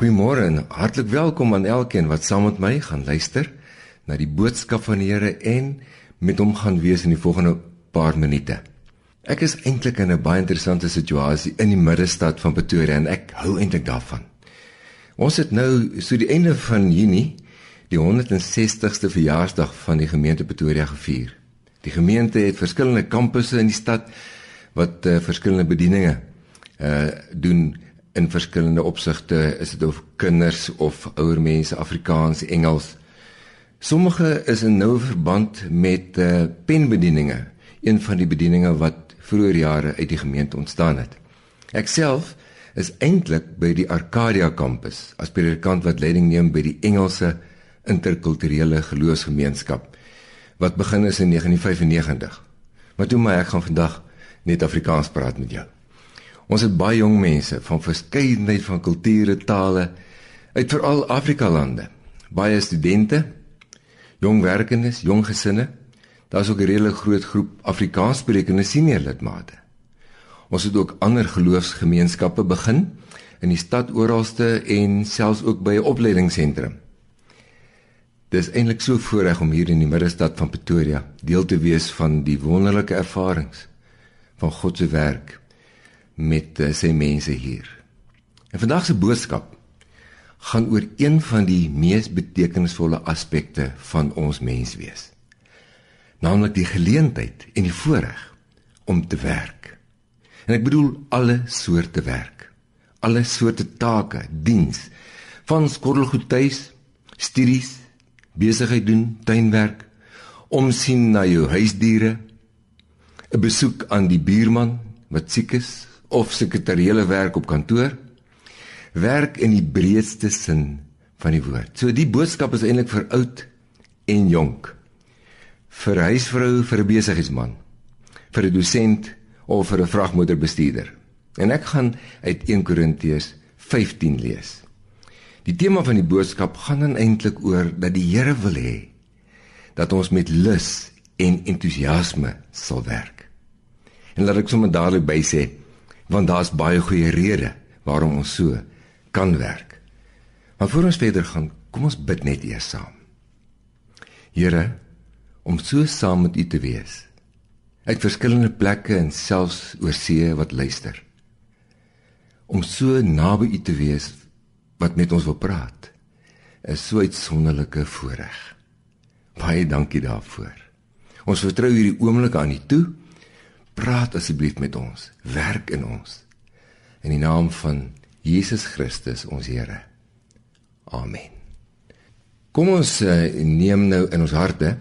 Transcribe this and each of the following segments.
Goeiemôre en hartlik welkom aan elkeen wat saam met my gaan luister na die boodskap van die Here en met hom gaan wees in die volgende paar minute. Ek is eintlik in 'n baie interessante situasie in die middestad van Pretoria en ek hou eintlik daarvan. Ons het nou so die einde van Junie die 160ste verjaarsdag van die gemeente Pretoria gevier. Die gemeente het verskillende kampusse in die stad wat uh, verskillende bedieninge uh doen in verskillende opsigte, is dit of kinders of ouer mense, Afrikaans, Engels. Sommige is in nou verband met uh penbedieninge, een van die bedieninge wat vroeër jare uit die gemeente ontstaan het. Ek self is eintlik by die Arcadia kampus as predikant wat leiding neem by die Engelse interkulturele geloofsgemeenskap wat begin is in 1995. Maar toe maar ek gaan vandag net Afrikaans praat met jou. Ons het baie jong mense van verskeidenheid van kulture, tale uit veral Afrika lande. Baie studente, jong werkendes, jong gesinne. Daar's ook 'n redelik groot groep Afrikaanssprekende senior lidmate. Ons het ook ander geloofsgemeenskappe begin in die stad oralste en selfs ook by 'n opleidingsentrum. Dis eintlik so voorreg om hier in die middestad van Pretoria deel te wees van die wonderlike ervarings van God se werk met uh, sy mense hier. En vandag se boodskap gaan oor een van die mees betekenisvolle aspekte van ons menswees. Naamlik die geleentheid en die voorreg om te werk. En ek bedoel alle soorte werk. Alle soorte take, diens, van skottelgoed tuis, studies, besigheid doen, tuinwerk, omsien na jou huisdiere, 'n besoek aan die buurman wat siek is, of sekretariële werk op kantoor. Werk in die breedste sin van die woord. So die boodskap is eintlik vir oud en jonk. Vir huisvrou, vir 'n besigheidsman, vir 'n dosent of vir 'n vragmotorbestuurder. En ek gaan uit 1 Korintiërs 15 lees. Die tema van die boodskap gaan dan eintlik oor dat die Here wil hê dat ons met lus en entoesiasme sal werk. En laat ek sommer dadelik by sê, want daar's baie goeie redes waarom ons so kan werk. Maar voor ons verder gaan, kom ons bid net eers saam. Here, om so saam met U te wees. Uit verskillende plekke en selfs oor see wat luister. Om so naby U te wees wat met ons wil praat. Is so 'n uitsonderlike voorreg. Baie dankie daarvoor. Ons vertrou hierdie oomblik aan U toe praat asseblief met ons, werk in ons. In die naam van Jesus Christus ons Here. Amen. Kom ons uh, neem nou in ons harte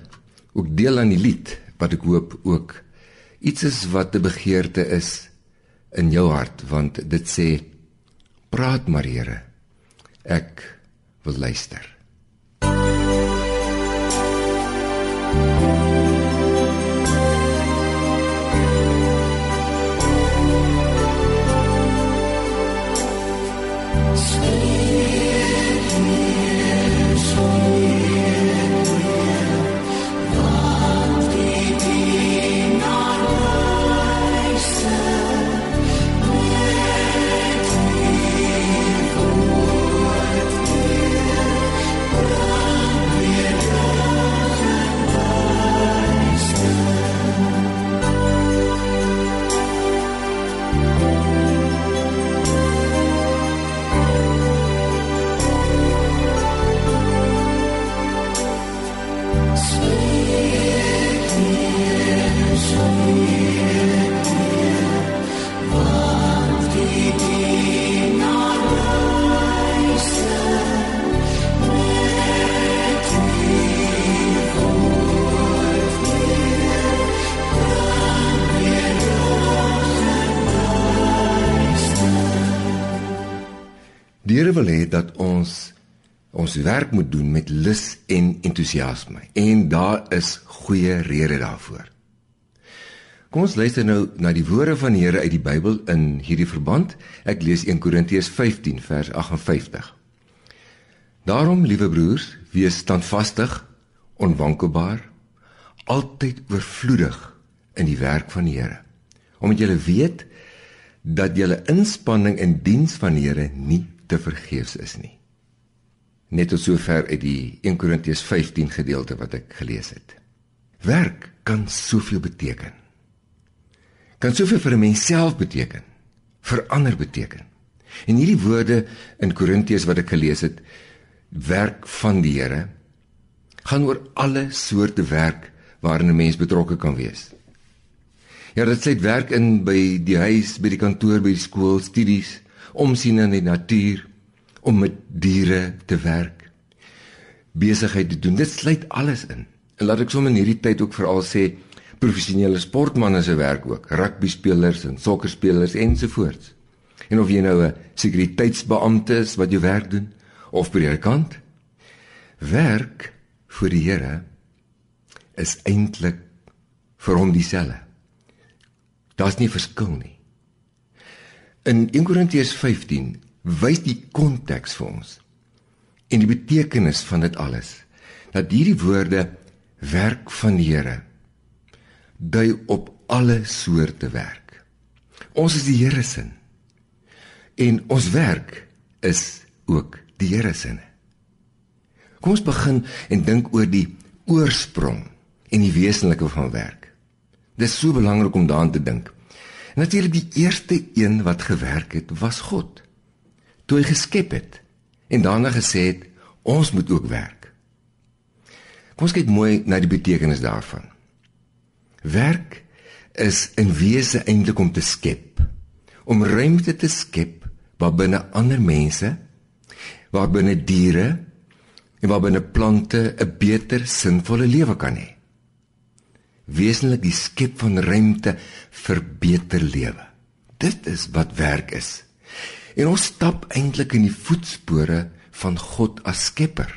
ook deel aan die lied wat ek hoop ook iets is wat 'n begeerte is in jou hart want dit sê praat maar Here. Ek wil luister. Die Here wil hê dat ons ons werk moet doen met lus en entoesiasme en daar is goeie redes daarvoor. Kom ons luister nou na die woorde van die Here uit die Bybel in hierdie verband. Ek lees 1 Korintiërs 15 vers 58. Daarom, liewe broers, wees standvastig, onwankelbaar, altyd oorvloedig in die werk van die Here. Omdat julle weet dat julle inspanning in diens van die Here nie te vergeefs is nie. Net tot sover uit die 1 Korintiërs 15 gedeelte wat ek gelees het. Werk kan soveel beteken. Kan soveel vir 'n mens self beteken, vir ander beteken. En hierdie woorde in Korintiërs wat ek gelees het, werk van die Here, gaan oor alle soorte werk waarin 'n mens betrokke kan wees. Ja, dit sê werk in by die huis, by die kantoor, by die skool, studies, omsien in die natuur, om met diere te werk, besigheid te doen. Dit sluit alles in. En laat ek sommer in hierdie tyd ook veral sê professionele sportmense se werk ook, rugby spelers en sokkerspelers ensovoorts. En of jy nou 'n sekuriteitsbeampte is wat jou werk doen of predikant, werk vir die Here is eintlik vir hom dieselfde. Daar's nie verskil nie. In 1 Korintiërs 15 wys die konteks vir ons en die betekenis van dit alles dat hierdie woorde werk van die Here dui op alle soorte werk. Ons is die Here se en ons werk is ook die Here se. Kom ons begin en dink oor die oorsprong en die wesenlike van werk. Dit is so belangrik om daaraan te dink. Natuurlik die eerste een wat gewerk het was God toe hy geskep het en daarna gesê het ons moet ook werk. Kom ons kyk mooi na die betekenis daarvan. Werk is in wese eintlik om te skep, om ruimte te skep waar binne ander mense, waar binne diere en waar binne plante 'n beter sinvolle lewe kan hê. Wesenlik die skep van ruimte vir beter lewe. Dit is wat werk is. En ons stap eintlik in die voetspore van God as Skepper.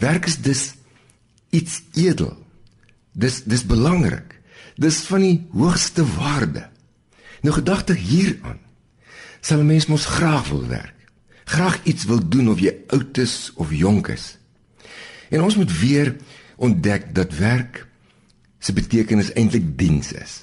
Werk is dus iets edel. Dis dis belangrik. Dis van die hoogste waarde. Nou gedagte hieraan sal 'n mens mos graag wil werk. Graag iets wil doen of jy oud is of jonk is. En ons moet weer ontdek dat werk se betekenis eintlik diens is.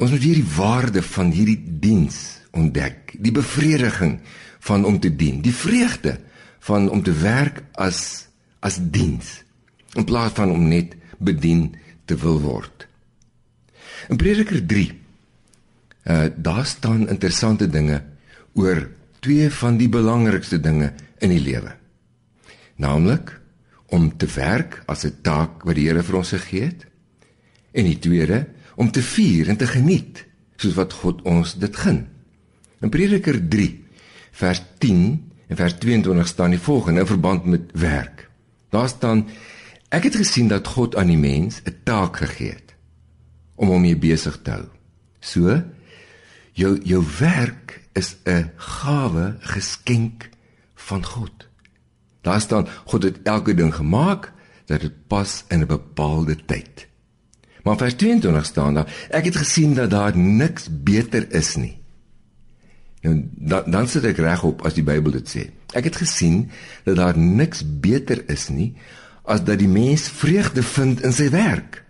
Ons moet weer die waarde van hierdie diens ontdek, die bevrediging van om te dien, die vreugde van om te werk as as diens in plaas van om net bedien te wil word. In Prediker 3 uh daar staan interessante dinge oor twee van die belangrikste dinge in die lewe. Naamlik om te werk as 'n taak wat die Here vir ons gegee het en die tweede om te vier en te geniet soos wat God ons dit gun. In Prediker 3 vers 10 en vers 22 staan die volgende in verband met werk. Daar staan ek het gesien dat God aan die mens 'n taak gegee het om hom mee besig te hou. So jou jou werk is 'n gawe, geskenk van God. Daar staan God het elke ding gemaak dat dit pas in 'n bepaalde tyd. Maar vers 22 staan daar ek het gesien dat daar niks beter is nie Nou dan, dan sit ek regop as die Bybel dit sê. Ek het gesien dat daar niks beter is nie as dat die mens vreugde vind in sy werk.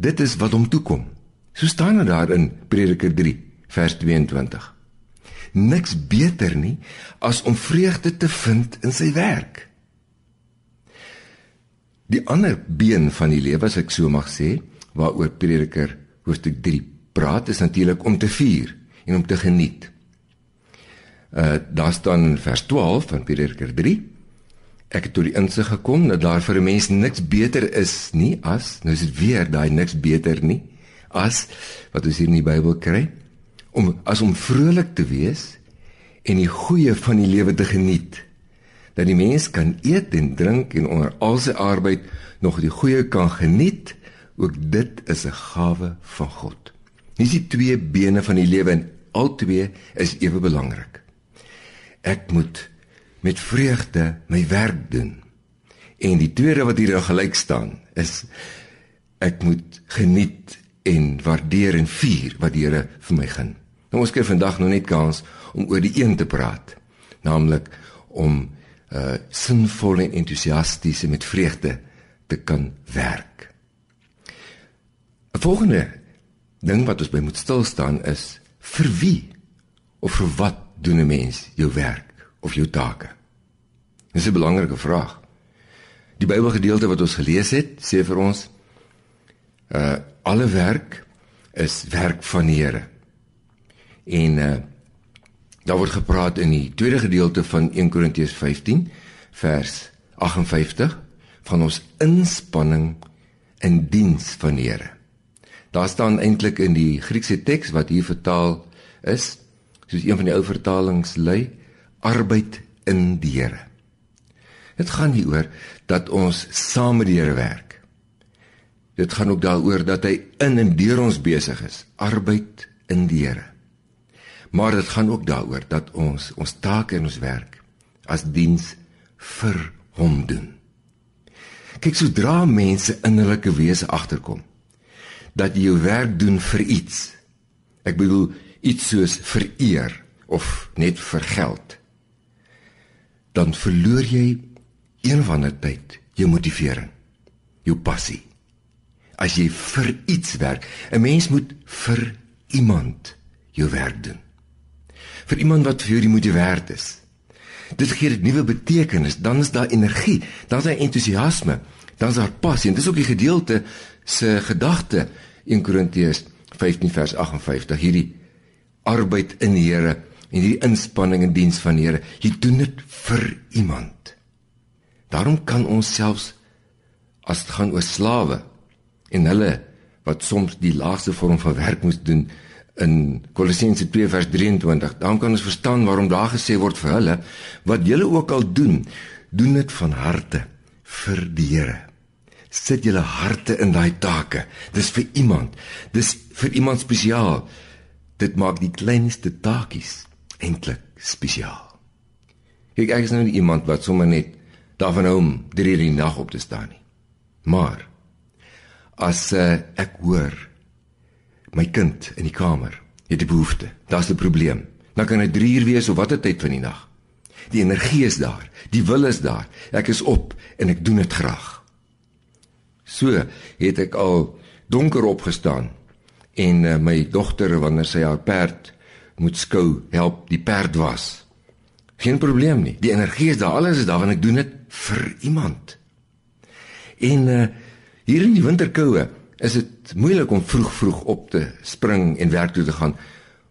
Dit is wat hom toekom. So staan dit daar in Prediker 3 vers 22. Niks beter nie as om vreugde te vind in sy werk. Die ander been van die lewe as ek so mag sê, waaroor Prediker hoofstuk 3 praat, is natuurlik om te vier en om te geniet. Uh daar staan in vers 12 van Prediker 3 Ek het tot die insig gekom dat daar vir 'n mens niks beter is nie as nou is dit weer daai niks beter nie as wat ons hier in die Bybel kry om as om vrolik te wees en die goeie van die lewe te geniet dat die mens kan eet en drink en onder al sy arbeid nog die goeie kan geniet ook dit is 'n gawe van God. Dis die twee bene van die lewe en albei is ewe belangrik. Ek moet met vreugde my werk doen. En die tweede wat hier gelyk staan is ek moet geniet en waardeer en vier wat die Here vir my gun. Nou ons kyk vandag nog net kans om oor die een te praat, naamlik om uh sinvol en entoesiasties met vreugde te kan werk. 'n Volgende ding wat ons by moet stil staan is vir wie of vir wat doen 'n mens jou werk of jou take? Dis 'n belangrike vraag. Die Bybelgedeelte wat ons gelees het, sê vir ons uh alle werk is werk van die Here. En uh daar word gepraat in die tweede gedeelte van 1 Korintiërs 15 vers 58 van ons inspanning in diens van die Here. Daar staan eintlik in die Griekse teks wat hier vertaal is, soos een van die ou vertalings lui, arbeid in die Here. Dit gaan nie oor dat ons saam met die Here werk. Dit gaan ook daaroor dat hy in en deur ons besig is, arbeid in die Here. Maar dit gaan ook daaroor dat ons ons take en ons werk as diens vir hom doen. Kyk, sodra mense innerlike wese agterkom dat jy jou werk doen vir iets. Ek bedoel iets soos vir eer of net vir geld. Dan verloor jy een van die tyd jou motivering, jou passie. As jy vir iets werk, 'n mens moet vir iemand jou werk doen. Vir iemand wat vir jou die moeite werd is. Dit gee dit nuwe betekenis, dan is daar energie, dan is daar entoesiasme, dan is daar passie. En dis ook die gedeelte se gedagte 1 Korintiërs 15 vers 58 hierdie arbeid in die Here en hierdie inspanning in diens van die Here jy doen dit vir iemand daarom kan ons selfs as dit gaan oor slawe en hulle wat soms die laagste vorm van werk moet doen in Kolossense 2 vers 23 dan kan ons verstaan waarom daar gesê word vir hulle wat julle ook al doen doen dit van harte vir die Here sit julle harte in daai take. Dis vir iemand. Dis vir iemand spesiaal. Dit maak die kleinste taakies eintlik spesiaal. Kyk, ek is nou nie iemand wat sommer net daarvan hou om drie uur die nag op te staan nie. Maar as uh, ek hoor my kind in die kamer het 'n behoefte, daar's 'n probleem. Dan kan dit 3 uur wees of watter tyd van die nag. Die energie is daar, die wil is daar. Ek is op en ek doen dit graag. So het ek al donker opgestaan en uh, my dogter wanneer sy haar perd moet skou, help die perd was. Geen probleem nie. Die energie is daar, alles is daar want ek doen dit vir iemand. En uh, hier in die winterkoue is dit moeilik om vroeg vroeg op te spring en werk toe te gaan,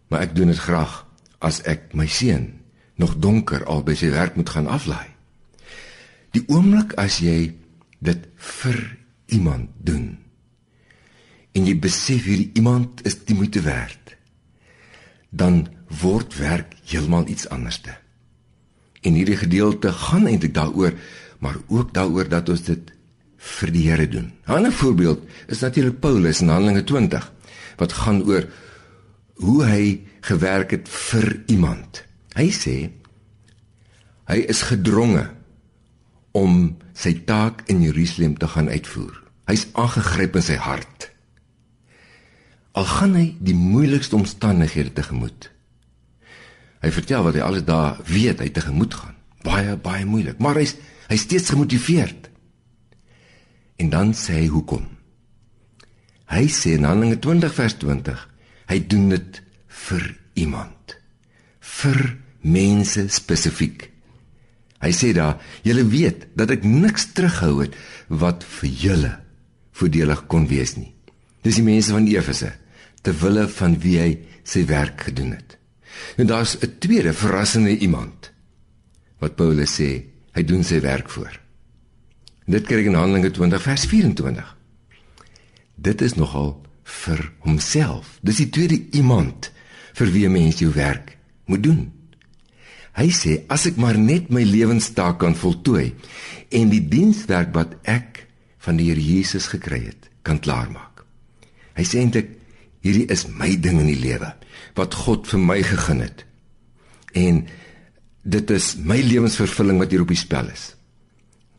maar ek doen dit graag as ek my seun nog donker al by sy werk moet gaan aflaai. Die oomblik as jy dit vir iemand doen. En jy besef hierdie iemand is die moeite werd. Dan word werk heeltemal iets anderste. En hierdie gedeelte gaan eintlik daaroor, maar ook daaroor dat ons dit vir die Here doen. 'n Ander voorbeeld is natuurlik Paulus in Handelinge 20 wat gaan oor hoe hy gewerk het vir iemand. Hy sê hy is gedronge om sy taak in Jerusalem te gaan uitvoer. Hy's aangegryp in sy hart. Al gaan hy die moeilikste omstandighede tegemoet. Hy vertel wat hy alles daar weet hy tegemoet gaan. Baie baie moeilik, maar hy's hy's steeds gemotiveerd. En dan sê hy hoekom? Hy sê in Handelinge 20 vers 20, hy doen dit vir iemand. Vir mense spesifiek. Hy sê daar, julle weet dat ek niks terughou het wat vir julle voordelig kon wees nie. Dis die mense van Efese te wille van wie hy sy werk gedoen het. En daar's 'n tweede verrassende iemand wat Paulus sê hy doen sy werk voor. Dit kry ek in Handelinge 20 vers 24. Dit is nogal vir homself. Dis die tweede iemand vir wie 'n mens jou werk moet doen. Hy sê as ek maar net my lewenstaak kan voltooi en die dienswerk wat ek van die Here Jesus gekry het, kan klaarmaak. Hy sê eintlik hierdie is my ding in die lewe wat God vir my gegee het. En dit is my lewensvervulling wat hier op die spel is.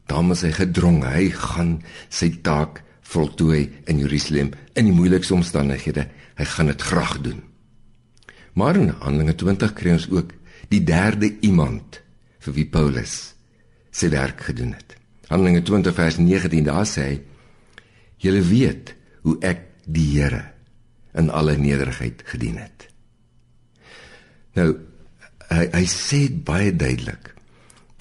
Daarom is hy gedrong, hy gaan sy taak voltooi in Jerusalem in die moeilikste omstandighede. Hy gaan dit graag doen. Maar in Handelinge 20 kry ons ook die derde iemand vir wie Paulus sy werk gedoen het. Handelinge 20 vers 19 daar sê hy: "Julle weet hoe ek die Here in alle nederigheid gedien het." Nou hy hy sê baie duidelik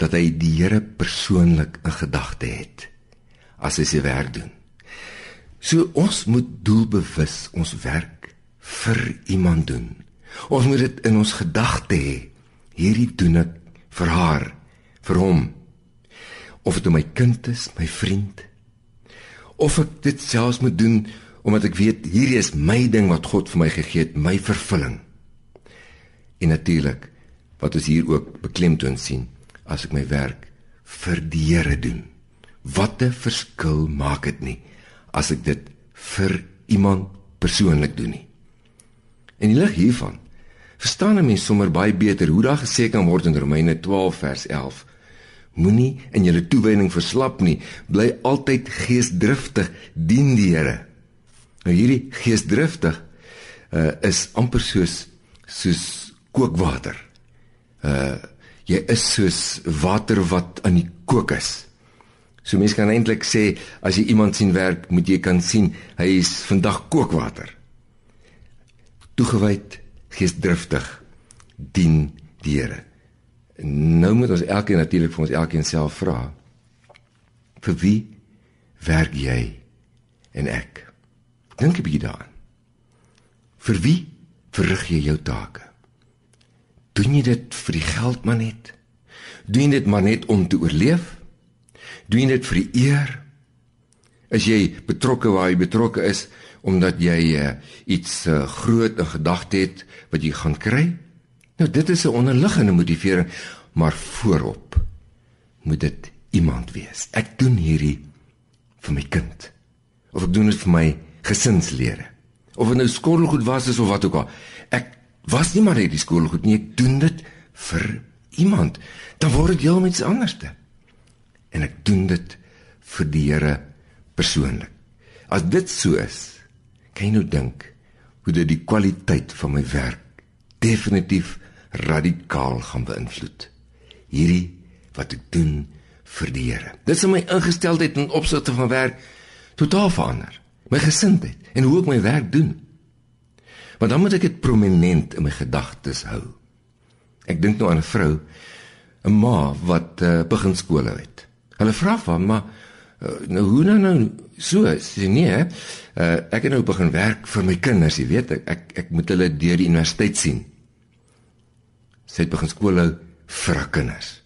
dat hy die Here persoonlik in gedagte het as hy sy werk doen. So ons moet doelbewus ons werk vir iemand doen. Ons moet dit in ons gedagte hê. Hierdie doen ek vir haar, vir hom. Of dit my kind is, my vriend, of ek dit selfs moet doen omdat ek weet hierdie is my ding wat God vir my gegee het, my vervulling. En natuurlik wat ons hier ook beklemtoon sien, as ek my werk vir die Here doen. Wat 'n verskil maak dit nie as ek dit vir iemand persoonlik doen nie. En die lig hiervan verstaan 'n mens sommer baie beter hoe daar gesê kan word in Romeine 12 vers 11. Moenie in jou toewyding verslap nie, bly altyd geesdriftig dien die Here. Nou hierdie geesdriftig uh, is amper soos soos kookwater. Uh jy is soos water wat aan die kook is. So mense kan eintlik sê as jy iemand sien werk, moet jy kan sien hy is vandag kookwater. Toegewyd, geesdriftig dien die Here. Nou moet ons elkeen natuurlik vir ons elkeen self vra. Vir wie werk jy en ek? Dink 'n bietjie daaraan. Vir wie verrig jy jou take? Doen jy dit vir die geld maar net? Doen jy dit maar net om te oorleef? Doen jy dit vir die eer? Is jy betrokke waar jy betrokke is omdat jy uh, iets uh, groot in gedagte het wat jy gaan kry? Nou dit is 'n onderliggende motivering, maar voorop moet dit iemand wees. Ek doen hierdie vir my kind of ek doen dit vir my gesinslede. Of dit nou skoolgoed was of wat ook al. Ek was nie maar net die skool goed nie, ek doen dit vir iemand. Dan word dit heeltemal iets anderste. En ek doen dit vir die Here persoonlik. As dit so is, kan jy nou dink hoe dit die kwaliteit van my werk definitief radikaal gaan beïnvloed. Hierdie wat ek doen vir die Here. Dit sal my ingesteldheid in opsigte van werk totaal verander. My gesindheid en hoe ek my werk doen. Want dan moet ek dit prominent in my gedagtes hou. Ek dink nou aan 'n vrou, 'n ma wat uh, begin skool het. Hulle vra van, "Maar uh, nou hoe nou nou so?" Sê, "Nee. Uh, ek het nou begin werk vir my kinders, jy weet, ek ek, ek moet hulle deur die universiteit sien." Sy het begin skool hou vir haar kinders.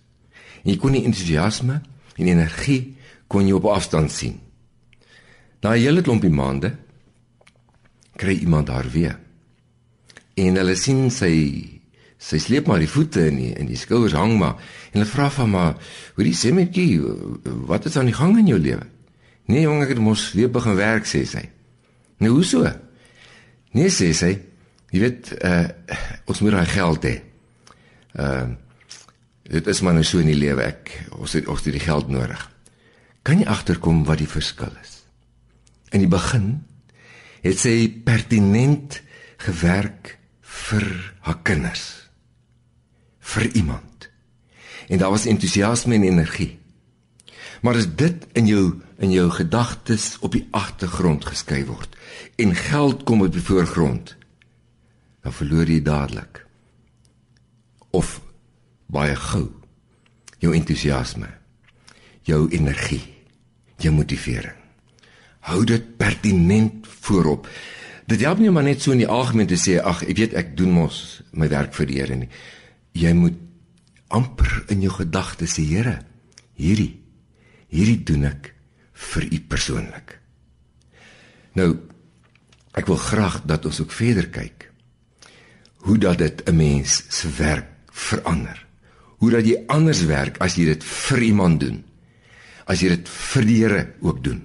En jy kon die entoesiasme en energie kon jy op afstand sien. Na 'n hele klompie maande kry iemand haar weer en hulle sien sy sy sleep maar die voete in die, in die skouers hang maar en hulle vra van maar met jy wat is aan die gang in jou lewe? Nee jong ek het mos weer begin werk sê sy. Nou hoe so nee sê sy jy weet uh, ons moet daai geld hê. Uh, dit is maar nou so in die lewe ek ons het ons het die geld nodig. Kan jy agterkom wat die verskil is? In die begin het sy pertinent gewerk vir haar kinders. Vir iemand. En daar was entoesiasme en energie. Maar as dit in jou in jou gedagtes op die agtergrond geskei word en geld kom op die voorgrond dan verloor jy dadelik of baie gou jou entoesiasme jou energie jou motivering. Hou dit pertinent voorop Dit help nie maar net so in die algemeen te sê ag ek weet ek doen mos my werk vir die Here nie. Jy moet amper in jou gedagtes sê Here, hierdie hierdie doen ek vir u persoonlik. Nou ek wil graag dat ons ook verder kyk. Hoe dat dit 'n mens se werk verander. Hoe dat jy anders werk as jy dit vir iemand doen. As jy dit vir die Here ook doen.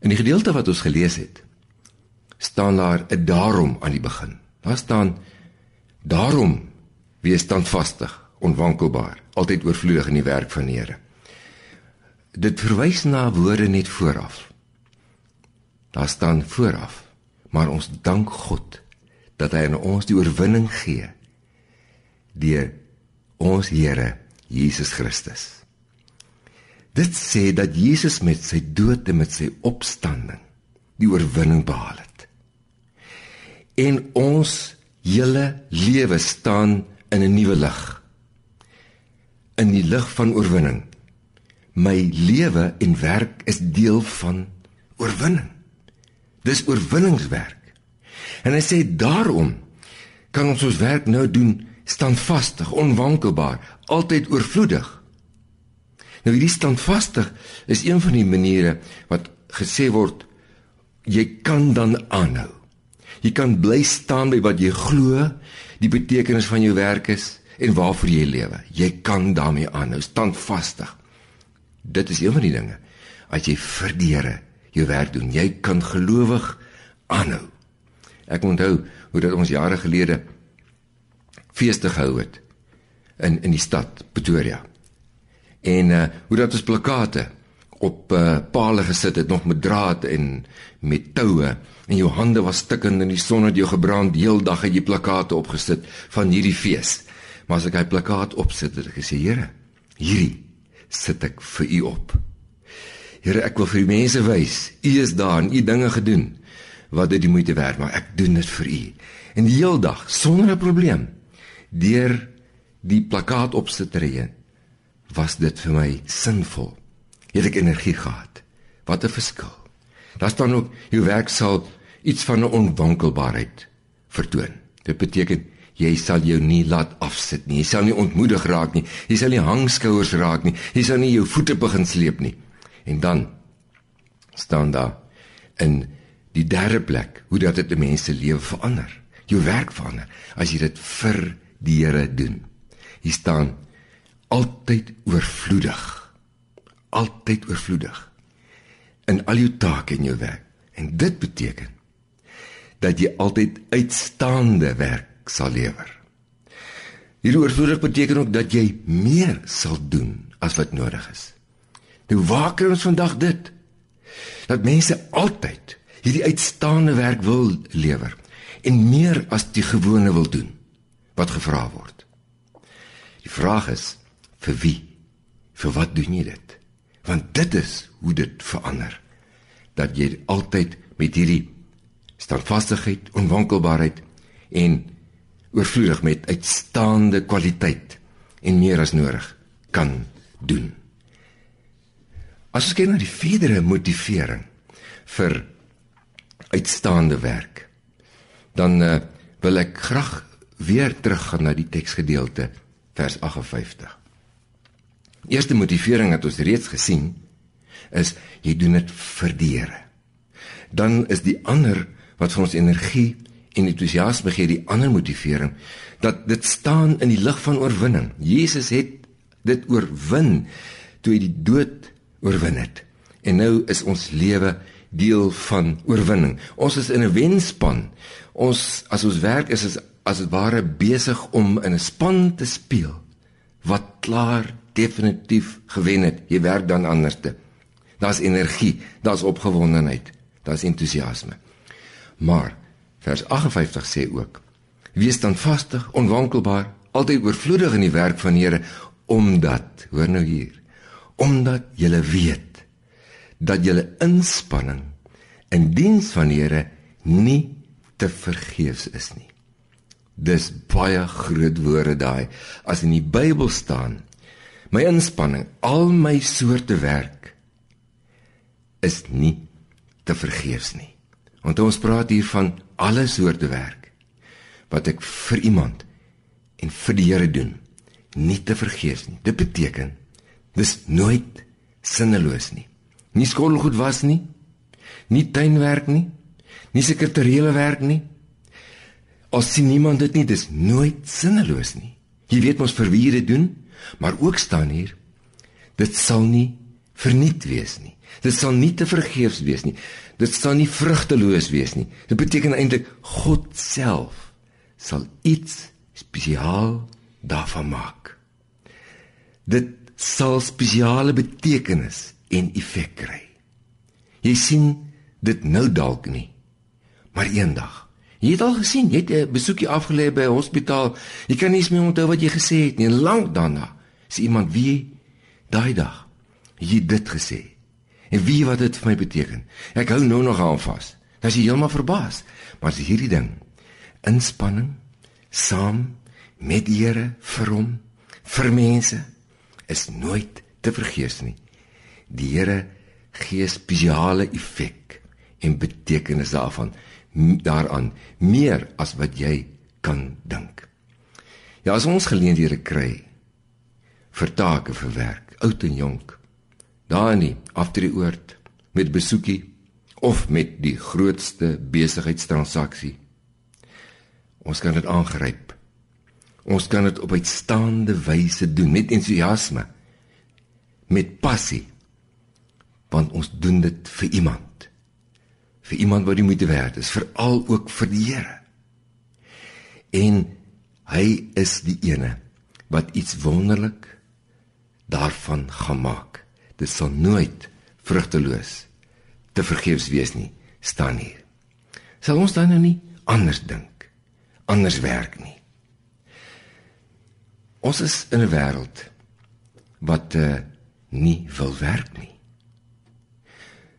In die gedeelte wat ons gelees het, staan daar 'n daarom aan die begin. Daar staan daarom wees standvastig, onwankelbaar, altyd oorvloedig in die werk van die Here. Dit verwys na woorde net vooraf. Daar staan vooraf, maar ons dank God dat hy aan ons die oorwinning gee deur ons Here Jesus Christus. Dit sê dat Jesus met sy dood en met sy opstanding die oorwinning behaal het en ons hele lewe staan in 'n nuwe lig. In die lig van oorwinning. My lewe en werk is deel van oorwinning. Dis oorwinningswerk. En hy sê daarom kan ons ons werk nou doen standvastig, onwankelbaar, altyd oorvloedig. Nou hierdie standvastig is een van die maniere wat gesê word jy kan dan aanhou. Jy kan bly staan by wat jy glo, die betekenis van jou werk is en waarvoor jy lewe. Jy kan daarmee aanhou, standvastig. Dit is een van die dinge. As jy vir die Here jou werk doen, jy kan gelowig aanhou. Ek onthou hoe dit ons jare gelede feeste gehou het in in die stad Pretoria. En uh hoe dat ons plakate op uh palle gesit het nog met draad en met toue en jou hande was stikkend in die son het jou gebrand heeldag het jy plakate opgesit van hierdie fees. Maar as ek hy plakkaat opsit het ek gesê Here, hierdie sit ek vir u op. Here, ek wil vir die mense wys, u is daar en u dinge gedoen wat dit die moeite werd, maar ek doen dit vir u. En die hele dag sonder 'n probleem deur die plakkaat opsitreë was dit vir my sinvol. Het ek energie gehad. Wat 'n verskil. Daar staan ook jou werk sal iets van 'n onwankelbaarheid vertoon. Dit beteken jy sal jou nie laat afsit nie. Jy sal nie ontmoedig raak nie. Jy sal nie hangskouers raak nie. Jy sal nie jou voete begin sleep nie. En dan staan daar in die derde plek hoe dat dit 'n mens se lewe verander. Jou werk verander as jy dit vir die Here doen. Hier staan altyd oorvloedig. Altyd oorvloedig in al jou take en jou werk. En dit beteken dat jy altyd uitstaande werk sal lewer. Hierdie oorvloedig beteken ook dat jy meer sal doen as wat nodig is. Nou waar kry ons vandag dit? Dat mense altyd hierdie uitstaande werk wil lewer en meer as die gewone wil doen wat gevra word. Die vraag is vir wie? Vir wat doen jy dit? Want dit is hoe dit verander. Dat jy altyd met hierdie standvastigheid, onwankelbaarheid en oorvloedig met uitstaande kwaliteit en meer as nodig kan doen. As ons kyk na die verdere motivering vir uitstaande werk, dan uh, wil ek graag weer teruggaan na die teksgedeelte vers 58. Eerste motivering wat ons reeds gesien is jy doen dit vir die Here. Dan is die ander wat vir ons energie en entoesiasme gee, die ander motivering dat dit staan in die lig van oorwinning. Jesus het dit oorwin toe hy die dood oorwin het. En nou is ons lewe deel van oorwinning. Ons is in 'n wenspan. Ons as ons werk is is as dit ware besig om in 'n span te speel wat klaar definitief gewen het. Jy werk dan anderste. Daar's energie, daar's opgewondenheid, daar's entoesiasme. Maar vers 58 sê ook: Wees dan vastig, onwankelbaar, altyd oorvloedig in die werk van die Here, omdat, hoor nou hier, omdat jy weet dat jou inspanning in diens van die Here nie te vergeefs is nie. Dis baie groot woorde daai. As in die Bybel staan, my inspanning, al my soorte werk is nie te vergeefs nie. Want ons praat hier van alle soorte werk wat ek vir iemand en vir die Here doen, nie te vergeefs nie. Dit beteken dis nooit sinneloos nie. Nie skoolgoed was nie, nie tuinwerk nie, nie sekretariële werk nie, As sien niemand dit nie, dis nooit sinneloos nie. Jy weet mos vir wie jy dit doen, maar ook staan hier dit sal nie verniet wees nie. Dit sal nie te vergeefs wees nie. Dit sal nie vrugteloos wees nie. Dit beteken eintlik God self sal iets spesiaal daarvan maak. Dit sal spesiale betekenis en effek kry. Jy sien dit nou dalk nie, maar eendag Jy het al gesien, jy het 'n besoekie afgelê by 'n hospitaal. Jy kan nie eens meer onthou wat jy gesê het nie. Lank daarna sê iemand wie daai dag jy dit gesê. En wie wat dit vir my beteken? Ek hou nou nog aan vas. Dan is jy heeltemal verbaas. Maar as hierdie ding inspanning saam met die Here vir hom vir mense is nooit te vergeet nie. Die Here gee spesiale effek en betekenis daarvan daaraan meer as wat jy kan dink. Ja, as ons geleenthede kry vir take vir werk, oud en jonk, daar nie afdrieoord met besoekie of met die grootste besigheidstransaksie. Ons kan dit aangryp. Ons kan dit op uitstaande wyse doen met entoesiasme, met passie. Want ons doen dit vir iemand. Vir iemand wat die moeite werd is, veral ook vir die Here. En hy is die ene wat iets wonderlik daarvan gaan maak. Dit sal nooit vrugteloos te vergeefs wees nie, staan hier. Sal ons dan nou nie anders dink, anders werk nie. Ons is in 'n wêreld wat uh, nie wil werk nie.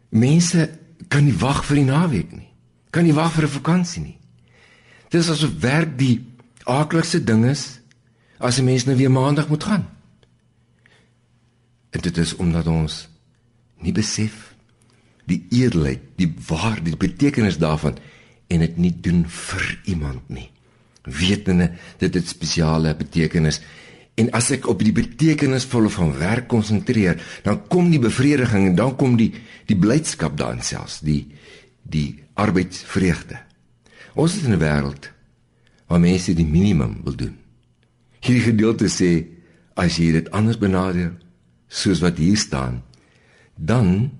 Mense kan nie wag vir die naweek nie. Kan nie wag vir 'n vakansie nie. Dit is asof werk die aardigste ding is as 'n mens nou weer maandag moet gaan. En dit is omdat ons nie besef die eerlikheid, die waar, die betekenis daarvan en dit nie doen vir iemand nie. Wetende dit het spesiale betekenis en as ek op die betekenisvolle van werk konsentreer, dan kom die bevrediging en dan kom die die blydskap daarin selfs, die die arbeidsvreugde. Ons is in 'n wêreld waar mense die minimum wil doen. Hierdie gedeelte sê as jy dit anders benadeel soos wat hier staan, dan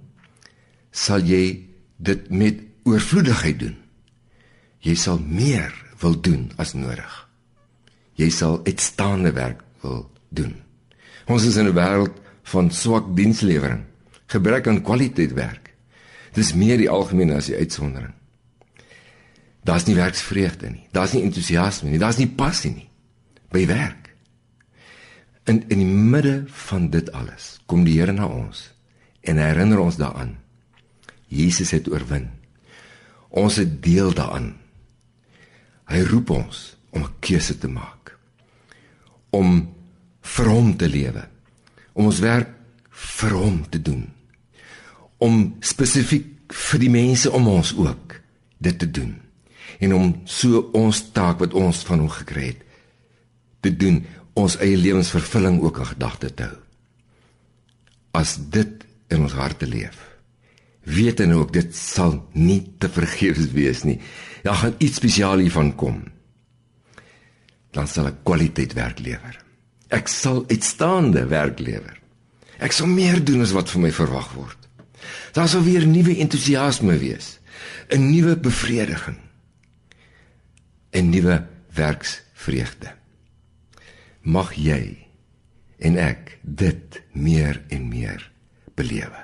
sal jy dit met oorvloedigheid doen. Jy sal meer wil doen as nodig. Jy sal uitstaande werk wil doen. Ons is in 'n wêreld van swak dienslewering, gebrek aan kwaliteit werk. Dis meer die algemeen as die uitsondering. Daar's nie werksvreugde nie. Daar's nie entoesiasme nie. Daar's nie passie nie by werk. In in die midde van dit alles kom die Here na ons en herinner ons daaraan Jesus het oorwin. Ons het deel daaraan. Hy roep ons om 'n keuse te maak. Om vir hom te lewe. Om ons werk vir hom te doen. Om spesifiek vir die mense om ons ook dit te doen. En om so ons taak wat ons van hom gekry het te doen, ons eie lewensvervulling ook in gedagte te hou. As dit in ons harte leef weet en ook dit sal nie te vergeefs wees nie. Daar gaan iets spesiaal hiervan kom. Dan sal ek kwaliteit werk lewer. Ek sal uitstaande werk lewer. Ek sal meer doen as wat van my verwag word. Daar sal weer nuwe entoesiasme wees, 'n nuwe bevrediging, 'n nuwe werksvreugde. Mag jy en ek dit meer en meer belewe.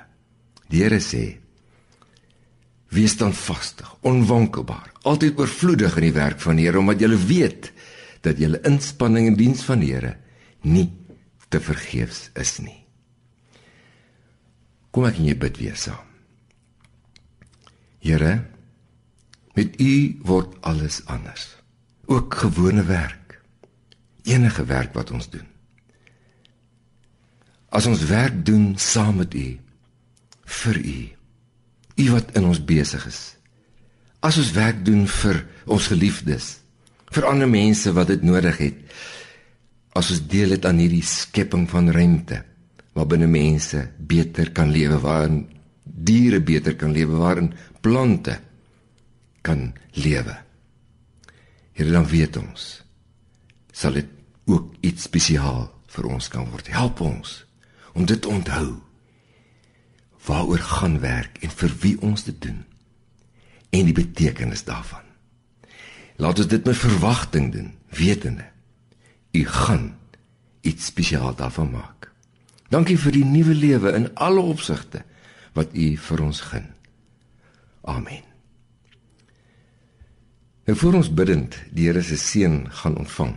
Die Here sê Wees dan vastig, onwankelbaar, altyd oorvloedig in die werk van die Here omdat jy weet dat jou inspanning in diens van die Here nie te vergeefs is nie. Kom ek en jy bid weer saam. Here, met U word alles anders. Ook gewone werk. Enige werk wat ons doen. As ons werk doen saam met U vir U U wat in ons besig is. As ons werk doen vir ons geliefdes, vir ander mense wat dit nodig het. As ons deel het aan hierdie skepping van ruimte waarbinne mense beter kan lewe, waarin diere beter kan lewe, waarin plante kan lewe. Here dan weet ons sal dit ook iets spesiaal vir ons kan word. Help ons om dit onthou waaroor gaan werk en vir wie ons dit doen en die betekenis daarvan. Laat ons dit met verwagting doen, wetende u gaan iets spesiaal daarvan maak. Dankie vir die nuwe lewe in alle opsigte wat u vir ons gun. Amen. En voor ons bidend die Here se seën gaan ontvang.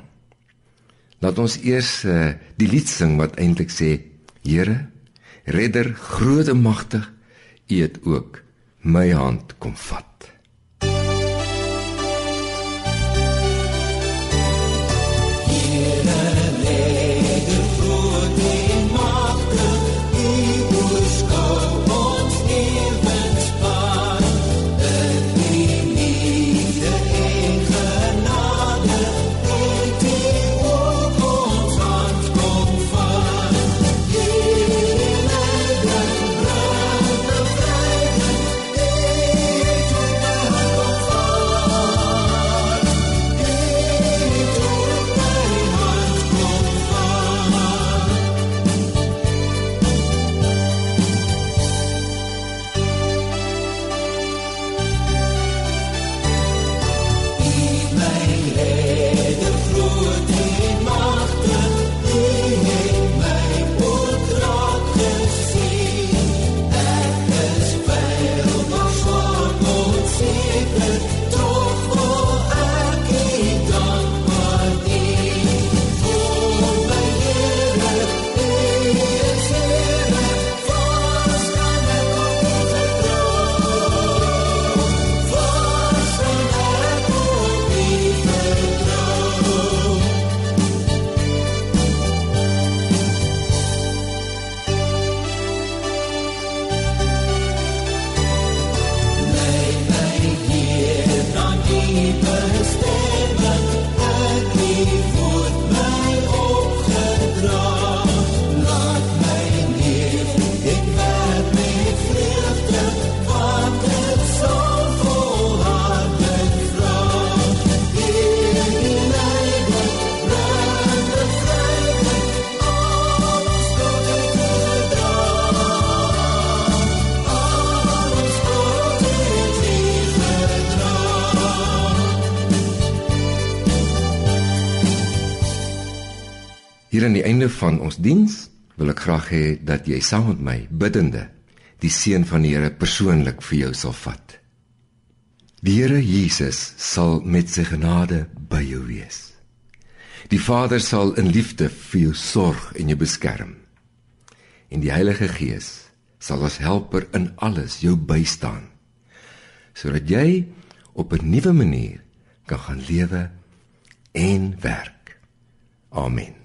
Laat ons eers uh, die lied sing wat eintlik sê Here Redder, groot en magtig, U het ook my hand kom vat. Hier aan die einde van ons diens wil ek graag hê dat jy saam met my biddende die seën van die Here persoonlik vir jou sal vat. Die Here Jesus sal met sy genade by jou wees. Die Vader sal in liefde vir jou sorg en jou beskerm. En die Heilige Gees sal as helper in alles jou bystaan sodat jy op 'n nuwe manier kan gaan lewe en werk. Amen.